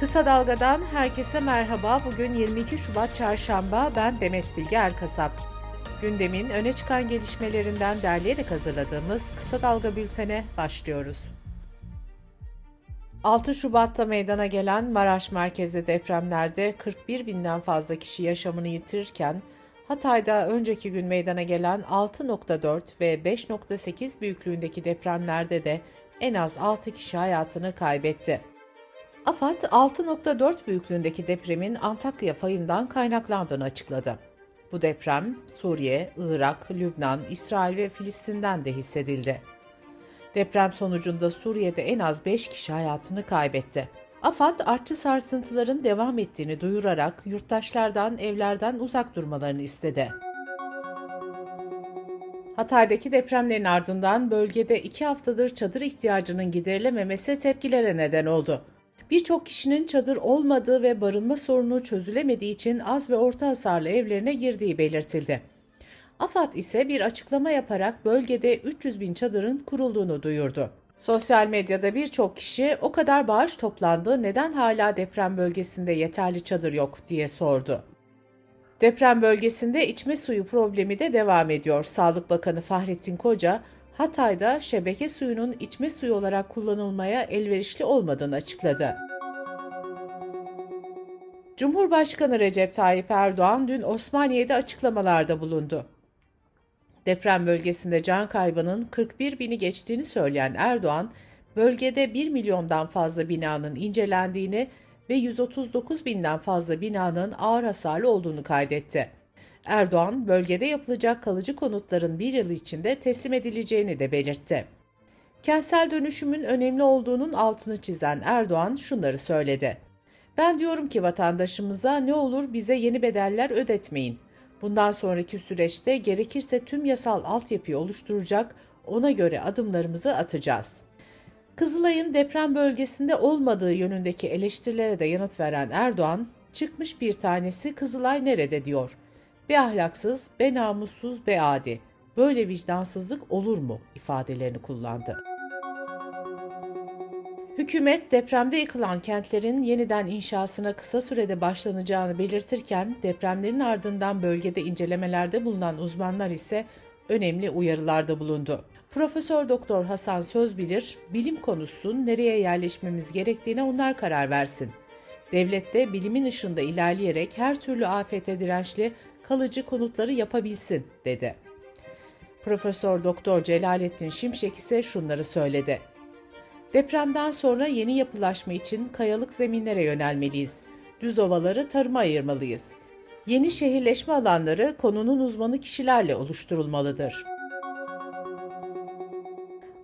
Kısa Dalga'dan herkese merhaba. Bugün 22 Şubat Çarşamba. Ben Demet Bilge Erkasap. Gündemin öne çıkan gelişmelerinden derleyerek hazırladığımız Kısa Dalga bültene başlıyoruz. 6 Şubat'ta meydana gelen Maraş merkezli depremlerde 41 binden fazla kişi yaşamını yitirirken, Hatay'da önceki gün meydana gelen 6.4 ve 5.8 büyüklüğündeki depremlerde de en az 6 kişi hayatını kaybetti. AFAD 6.4 büyüklüğündeki depremin Antakya fayından kaynaklandığını açıkladı. Bu deprem Suriye, Irak, Lübnan, İsrail ve Filistin'den de hissedildi. Deprem sonucunda Suriye'de en az 5 kişi hayatını kaybetti. AFAD artçı sarsıntıların devam ettiğini duyurarak yurttaşlardan evlerden uzak durmalarını istedi. Hatay'daki depremlerin ardından bölgede iki haftadır çadır ihtiyacının giderilememesi tepkilere neden oldu. Birçok kişinin çadır olmadığı ve barınma sorunu çözülemediği için az ve orta hasarlı evlerine girdiği belirtildi. AFAD ise bir açıklama yaparak bölgede 300 bin çadırın kurulduğunu duyurdu. Sosyal medyada birçok kişi o kadar bağış toplandı neden hala deprem bölgesinde yeterli çadır yok diye sordu. Deprem bölgesinde içme suyu problemi de devam ediyor. Sağlık Bakanı Fahrettin Koca, Hatay'da şebeke suyunun içme suyu olarak kullanılmaya elverişli olmadığını açıkladı. Cumhurbaşkanı Recep Tayyip Erdoğan dün Osmaniye'de açıklamalarda bulundu. Deprem bölgesinde can kaybının 41 bini geçtiğini söyleyen Erdoğan, bölgede 1 milyondan fazla binanın incelendiğini ve 139 binden fazla binanın ağır hasarlı olduğunu kaydetti. Erdoğan, bölgede yapılacak kalıcı konutların bir yıl içinde teslim edileceğini de belirtti. Kentsel dönüşümün önemli olduğunun altını çizen Erdoğan şunları söyledi. Ben diyorum ki vatandaşımıza ne olur bize yeni bedeller ödetmeyin. Bundan sonraki süreçte gerekirse tüm yasal altyapıyı oluşturacak, ona göre adımlarımızı atacağız. Kızılay'ın deprem bölgesinde olmadığı yönündeki eleştirilere de yanıt veren Erdoğan, çıkmış bir tanesi Kızılay nerede diyor. Be ahlaksız, be namussuz, be adi. Böyle vicdansızlık olur mu ifadelerini kullandı. Hükümet depremde yıkılan kentlerin yeniden inşasına kısa sürede başlanacağını belirtirken depremlerin ardından bölgede incelemelerde bulunan uzmanlar ise önemli uyarılarda bulundu. Profesör Doktor Hasan Sözbilir, bilim konuşsun, nereye yerleşmemiz gerektiğine onlar karar versin. Devlet de bilimin ışığında ilerleyerek her türlü afete dirençli kalıcı konutları yapabilsin, dedi. Profesör Doktor Celalettin Şimşek ise şunları söyledi. Depremden sonra yeni yapılaşma için kayalık zeminlere yönelmeliyiz. Düz ovaları tarıma ayırmalıyız. Yeni şehirleşme alanları konunun uzmanı kişilerle oluşturulmalıdır.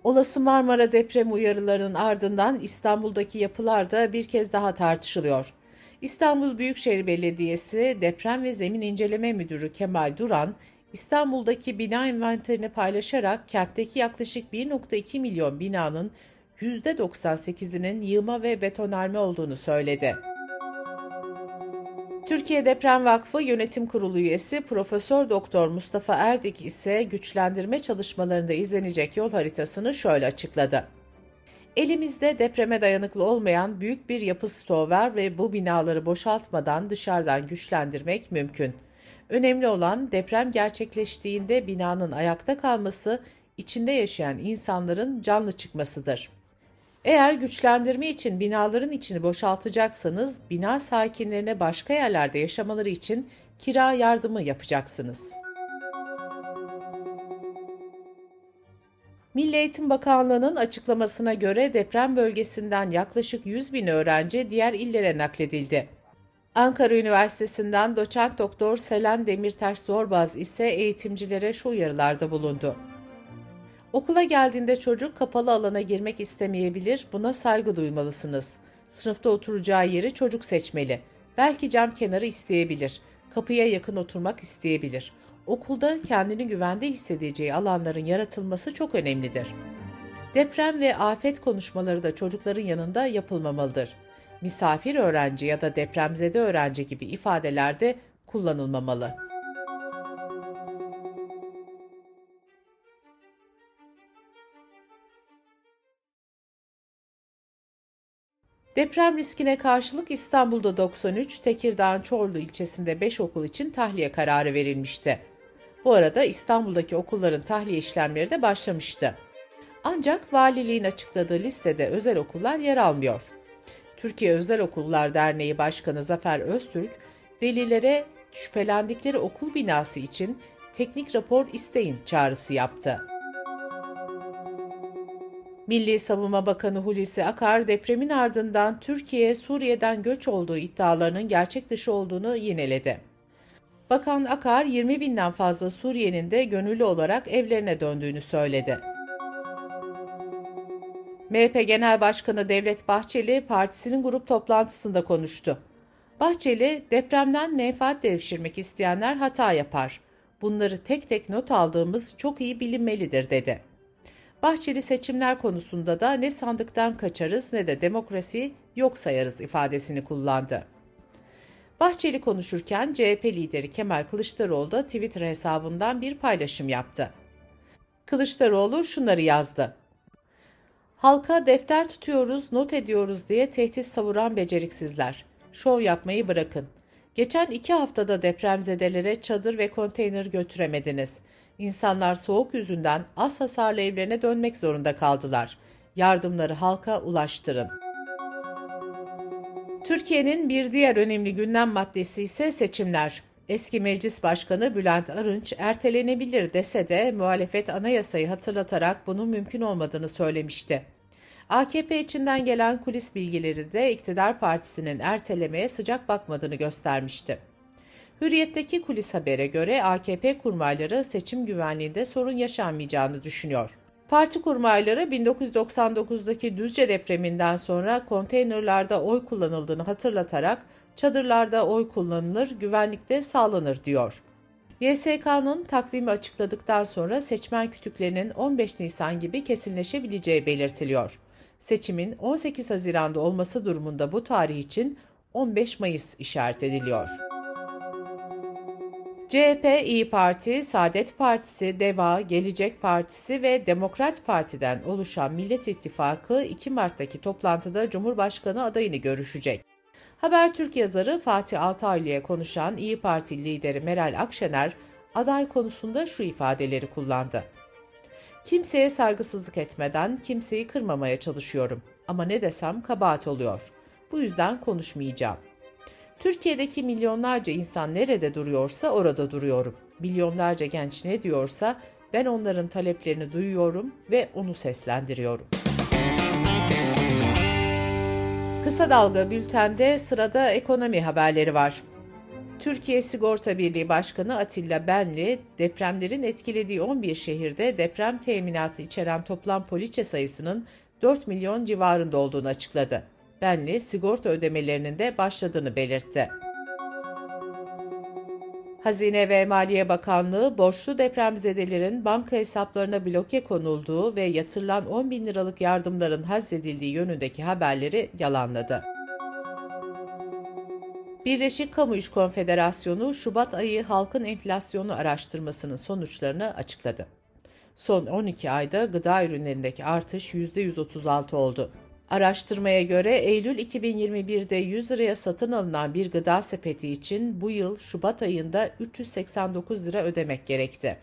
Olası Marmara deprem uyarılarının ardından İstanbul'daki yapılar da bir kez daha tartışılıyor. İstanbul Büyükşehir Belediyesi Deprem ve Zemin İnceleme Müdürü Kemal Duran, İstanbul'daki bina envanterini paylaşarak kentteki yaklaşık 1.2 milyon binanın %98'inin yığma ve betonarme olduğunu söyledi. Türkiye Deprem Vakfı Yönetim Kurulu üyesi Profesör Doktor Mustafa Erdik ise güçlendirme çalışmalarında izlenecek yol haritasını şöyle açıkladı. Elimizde depreme dayanıklı olmayan büyük bir yapı stoğu var ve bu binaları boşaltmadan dışarıdan güçlendirmek mümkün. Önemli olan deprem gerçekleştiğinde binanın ayakta kalması, içinde yaşayan insanların canlı çıkmasıdır. Eğer güçlendirme için binaların içini boşaltacaksanız bina sakinlerine başka yerlerde yaşamaları için kira yardımı yapacaksınız. Milli Eğitim Bakanlığı'nın açıklamasına göre deprem bölgesinden yaklaşık 100 bin öğrenci diğer illere nakledildi. Ankara Üniversitesi'nden doçent doktor Selen Demirtaş Zorbaz ise eğitimcilere şu uyarılarda bulundu. Okula geldiğinde çocuk kapalı alana girmek istemeyebilir, buna saygı duymalısınız. Sınıfta oturacağı yeri çocuk seçmeli. Belki cam kenarı isteyebilir. Kapıya yakın oturmak isteyebilir. Okulda kendini güvende hissedeceği alanların yaratılması çok önemlidir. Deprem ve afet konuşmaları da çocukların yanında yapılmamalıdır. Misafir öğrenci ya da depremzede öğrenci gibi ifadeler de kullanılmamalı. Deprem riskine karşılık İstanbul'da 93, Tekirdağ Çorlu ilçesinde 5 okul için tahliye kararı verilmişti. Bu arada İstanbul'daki okulların tahliye işlemleri de başlamıştı. Ancak valiliğin açıkladığı listede özel okullar yer almıyor. Türkiye Özel Okullar Derneği Başkanı Zafer Öztürk, velilere şüphelendikleri okul binası için teknik rapor isteyin çağrısı yaptı. Milli Savunma Bakanı Hulusi Akar depremin ardından Türkiye Suriye'den göç olduğu iddialarının gerçek dışı olduğunu yineledi. Bakan Akar 20 binden fazla Suriye'nin de gönüllü olarak evlerine döndüğünü söyledi. MHP Genel Başkanı Devlet Bahçeli partisinin grup toplantısında konuştu. Bahçeli, depremden menfaat devşirmek isteyenler hata yapar. Bunları tek tek not aldığımız çok iyi bilinmelidir dedi. Bahçeli seçimler konusunda da ne sandıktan kaçarız ne de demokrasi yok sayarız ifadesini kullandı. Bahçeli konuşurken CHP lideri Kemal Kılıçdaroğlu da Twitter hesabından bir paylaşım yaptı. Kılıçdaroğlu şunları yazdı. Halka defter tutuyoruz, not ediyoruz diye tehdit savuran beceriksizler. Şov yapmayı bırakın. Geçen iki haftada depremzedelere çadır ve konteyner götüremediniz. İnsanlar soğuk yüzünden az hasarlı evlerine dönmek zorunda kaldılar. Yardımları halka ulaştırın. Türkiye'nin bir diğer önemli gündem maddesi ise seçimler. Eski Meclis Başkanı Bülent Arınç ertelenebilir dese de muhalefet anayasayı hatırlatarak bunun mümkün olmadığını söylemişti. AKP içinden gelen kulis bilgileri de iktidar partisinin ertelemeye sıcak bakmadığını göstermişti. Hürriyet'teki kulis habere göre AKP kurmayları seçim güvenliğinde sorun yaşanmayacağını düşünüyor. Parti kurmayları 1999'daki Düzce depreminden sonra konteynerlarda oy kullanıldığını hatırlatarak çadırlarda oy kullanılır, güvenlikte sağlanır diyor. YSK'nın takvimi açıkladıktan sonra seçmen kütüklerinin 15 Nisan gibi kesinleşebileceği belirtiliyor. Seçimin 18 Haziran'da olması durumunda bu tarih için 15 Mayıs işaret ediliyor. CHP, İyi Parti, Saadet Partisi, DEVA, Gelecek Partisi ve Demokrat Parti'den oluşan Millet İttifakı 2 Mart'taki toplantıda Cumhurbaşkanı adayını görüşecek. Habertürk yazarı Fatih Altaylı'ya konuşan İyi Parti lideri Meral Akşener, aday konusunda şu ifadeleri kullandı. Kimseye saygısızlık etmeden kimseyi kırmamaya çalışıyorum ama ne desem kabahat oluyor. Bu yüzden konuşmayacağım. Türkiye'deki milyonlarca insan nerede duruyorsa orada duruyorum. Milyonlarca genç ne diyorsa ben onların taleplerini duyuyorum ve onu seslendiriyorum. Kısa Dalga Bülten'de sırada ekonomi haberleri var. Türkiye Sigorta Birliği Başkanı Atilla Benli, depremlerin etkilediği 11 şehirde deprem teminatı içeren toplam poliçe sayısının 4 milyon civarında olduğunu açıkladı. Benli, sigorta ödemelerinin de başladığını belirtti. Hazine ve Maliye Bakanlığı, borçlu depremzedelerin banka hesaplarına bloke konulduğu ve yatırılan 10 bin liralık yardımların hazledildiği yönündeki haberleri yalanladı. Birleşik Kamu İş Konfederasyonu, Şubat ayı halkın enflasyonu araştırmasının sonuçlarını açıkladı. Son 12 ayda gıda ürünlerindeki artış %136 oldu. Araştırmaya göre Eylül 2021'de 100 liraya satın alınan bir gıda sepeti için bu yıl Şubat ayında 389 lira ödemek gerekti.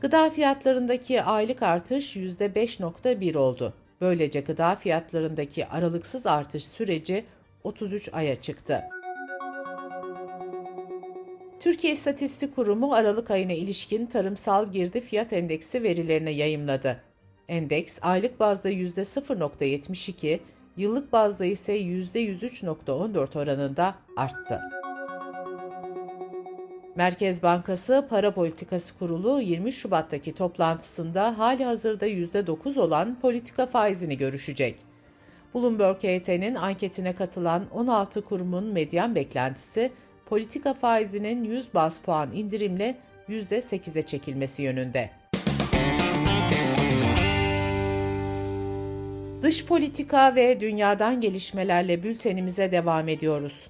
Gıda fiyatlarındaki aylık artış %5.1 oldu. Böylece gıda fiyatlarındaki aralıksız artış süreci 33 aya çıktı. Türkiye İstatistik Kurumu Aralık ayına ilişkin tarımsal girdi fiyat endeksi verilerini yayımladı. Endeks aylık bazda %0.72, yıllık bazda ise %103.14 oranında arttı. Merkez Bankası Para Politikası Kurulu 20 Şubat'taki toplantısında hali hazırda %9 olan politika faizini görüşecek. Bloomberg HT'nin anketine katılan 16 kurumun medyan beklentisi politika faizinin 100 bas puan indirimle %8'e çekilmesi yönünde. Dış politika ve dünyadan gelişmelerle bültenimize devam ediyoruz.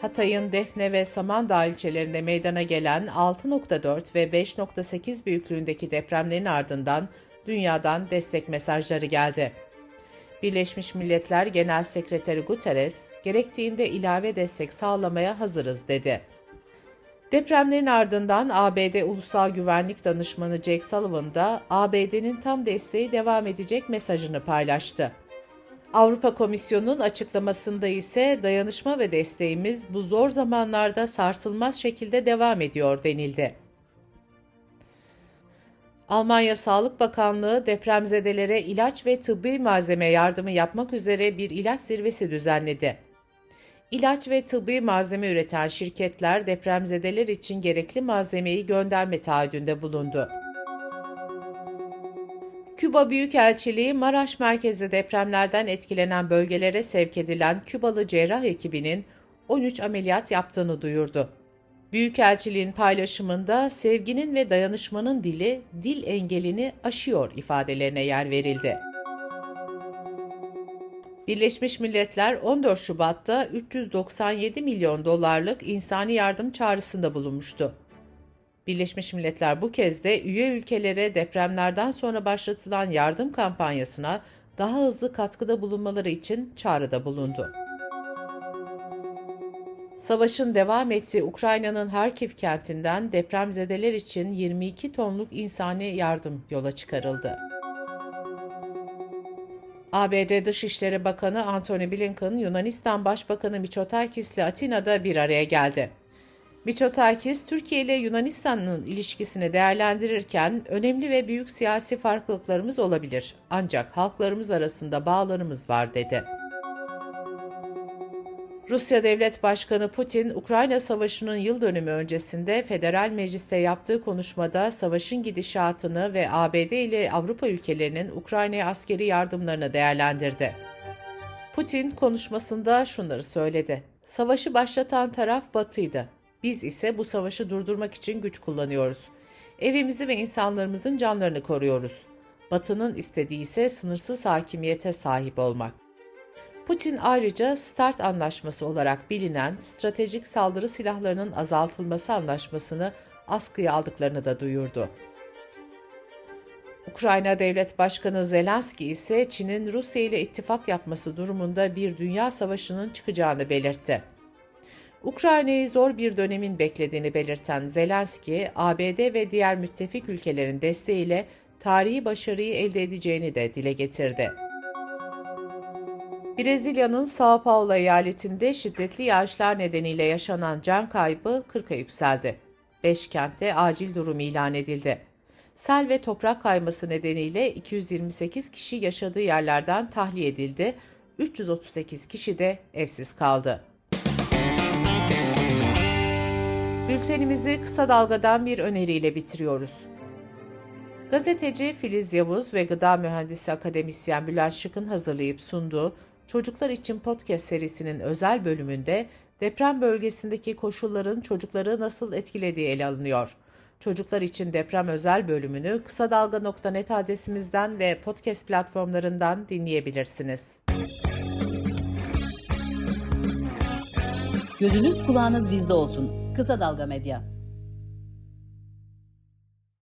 Hatay'ın Defne ve Samandağ ilçelerinde meydana gelen 6.4 ve 5.8 büyüklüğündeki depremlerin ardından dünyadan destek mesajları geldi. Birleşmiş Milletler Genel Sekreteri Guterres, gerektiğinde ilave destek sağlamaya hazırız dedi. Depremlerin ardından ABD Ulusal Güvenlik Danışmanı Jake Sullivan da ABD'nin tam desteği devam edecek mesajını paylaştı. Avrupa Komisyonu'nun açıklamasında ise dayanışma ve desteğimiz bu zor zamanlarda sarsılmaz şekilde devam ediyor denildi. Almanya Sağlık Bakanlığı depremzedelere ilaç ve tıbbi malzeme yardımı yapmak üzere bir ilaç zirvesi düzenledi. İlaç ve tıbbi malzeme üreten şirketler depremzedeler için gerekli malzemeyi gönderme taahhüdünde bulundu. Küba Büyükelçiliği Maraş merkezli depremlerden etkilenen bölgelere sevk edilen Kübalı cerrah ekibinin 13 ameliyat yaptığını duyurdu. Büyükelçiliğin paylaşımında sevginin ve dayanışmanın dili dil engelini aşıyor ifadelerine yer verildi. Birleşmiş Milletler 14 Şubat'ta 397 milyon dolarlık insani yardım çağrısında bulunmuştu. Birleşmiş Milletler bu kez de üye ülkelere depremlerden sonra başlatılan yardım kampanyasına daha hızlı katkıda bulunmaları için çağrıda bulundu. Savaşın devam ettiği Ukrayna'nın Harkiv kentinden depremzedeler için 22 tonluk insani yardım yola çıkarıldı. ABD Dışişleri Bakanı Antony Blinken, Yunanistan Başbakanı Mitsotakis ile Atina'da bir araya geldi. Mitsotakis, Türkiye ile Yunanistan'ın ilişkisini değerlendirirken önemli ve büyük siyasi farklılıklarımız olabilir ancak halklarımız arasında bağlarımız var dedi. Rusya Devlet Başkanı Putin, Ukrayna Savaşı'nın yıl dönümü öncesinde Federal Meclis'te yaptığı konuşmada savaşın gidişatını ve ABD ile Avrupa ülkelerinin Ukrayna'ya askeri yardımlarını değerlendirdi. Putin konuşmasında şunları söyledi. Savaşı başlatan taraf Batı'ydı. Biz ise bu savaşı durdurmak için güç kullanıyoruz. Evimizi ve insanlarımızın canlarını koruyoruz. Batı'nın istediği ise sınırsız hakimiyete sahip olmak. Putin ayrıca START anlaşması olarak bilinen stratejik saldırı silahlarının azaltılması anlaşmasını askıya aldıklarını da duyurdu. Ukrayna Devlet Başkanı Zelenski ise Çin'in Rusya ile ittifak yapması durumunda bir dünya savaşının çıkacağını belirtti. Ukrayna'yı zor bir dönemin beklediğini belirten Zelenski, ABD ve diğer müttefik ülkelerin desteğiyle tarihi başarıyı elde edeceğini de dile getirdi. Brezilya'nın São Paulo eyaletinde şiddetli yağışlar nedeniyle yaşanan can kaybı 40'a yükseldi. 5 kentte acil durum ilan edildi. Sel ve toprak kayması nedeniyle 228 kişi yaşadığı yerlerden tahliye edildi, 338 kişi de evsiz kaldı. Bültenimizi kısa dalgadan bir öneriyle bitiriyoruz. Gazeteci Filiz Yavuz ve gıda mühendisi akademisyen Bülent Şık'ın hazırlayıp sunduğu Çocuklar için podcast serisinin özel bölümünde deprem bölgesindeki koşulların çocukları nasıl etkilediği ele alınıyor. Çocuklar için deprem özel bölümünü kısa dalga.net adresimizden ve podcast platformlarından dinleyebilirsiniz. Gözünüz kulağınız bizde olsun. Kısa Dalga Medya.